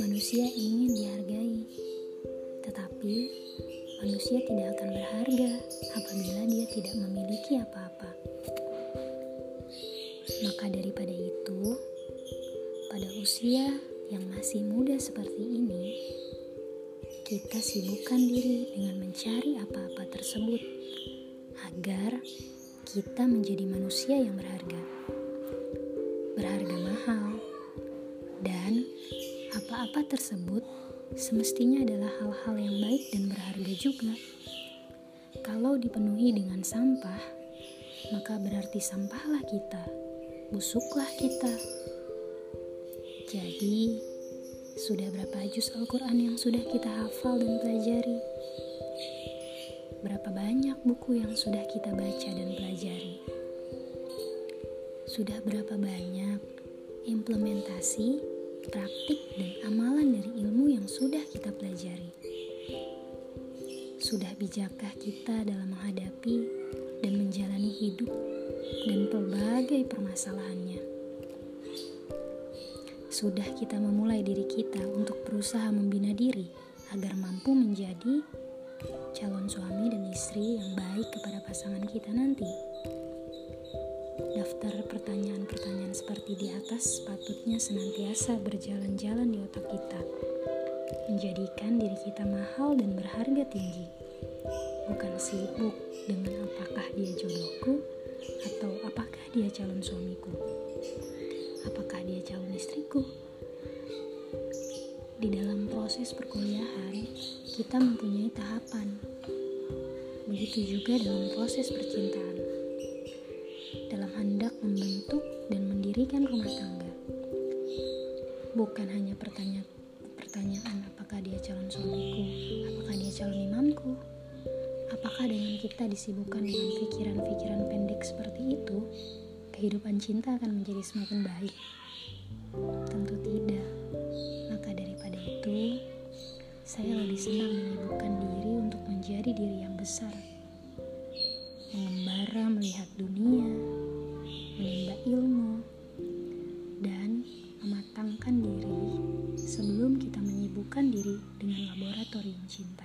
Manusia ingin dihargai, tetapi manusia tidak akan berharga apabila dia tidak memiliki apa-apa. Maka daripada itu, pada usia yang masih muda seperti ini, kita sibukkan diri dengan mencari apa-apa tersebut agar kita menjadi manusia yang berharga. Apa-apa tersebut semestinya adalah hal-hal yang baik dan berharga juga. Kalau dipenuhi dengan sampah, maka berarti sampahlah kita, busuklah kita. Jadi, sudah berapa juz Al-Quran yang sudah kita hafal dan pelajari? Berapa banyak buku yang sudah kita baca dan pelajari? Sudah berapa banyak implementasi praktik dan amalan dari ilmu yang sudah kita pelajari. Sudah bijakkah kita dalam menghadapi dan menjalani hidup dan berbagai permasalahannya? Sudah kita memulai diri kita untuk berusaha membina diri agar mampu menjadi calon suami dan istri yang baik kepada pasangan kita nanti. Daftar pertanyaan-pertanyaan seperti di atas sepatutnya senantiasa berjalan-jalan di otak kita, menjadikan diri kita mahal dan berharga tinggi. Bukan sibuk dengan apakah dia jodohku atau apakah dia calon suamiku, apakah dia calon istriku. Di dalam proses perkuliahan, kita mempunyai tahapan. Begitu juga dalam proses percintaan dan mendirikan rumah tangga. Bukan hanya pertanyaan pertanyaan apakah dia calon suamiku, apakah dia calon imamku, apakah dengan kita disibukkan dengan pikiran-pikiran pendek seperti itu, kehidupan cinta akan menjadi semakin baik. Tentu tidak. Maka daripada itu, saya lebih senang menyibukkan diri untuk menjadi diri yang besar mengembara melihat dunia, menimba menyibukkan diri dengan laboratorium cinta.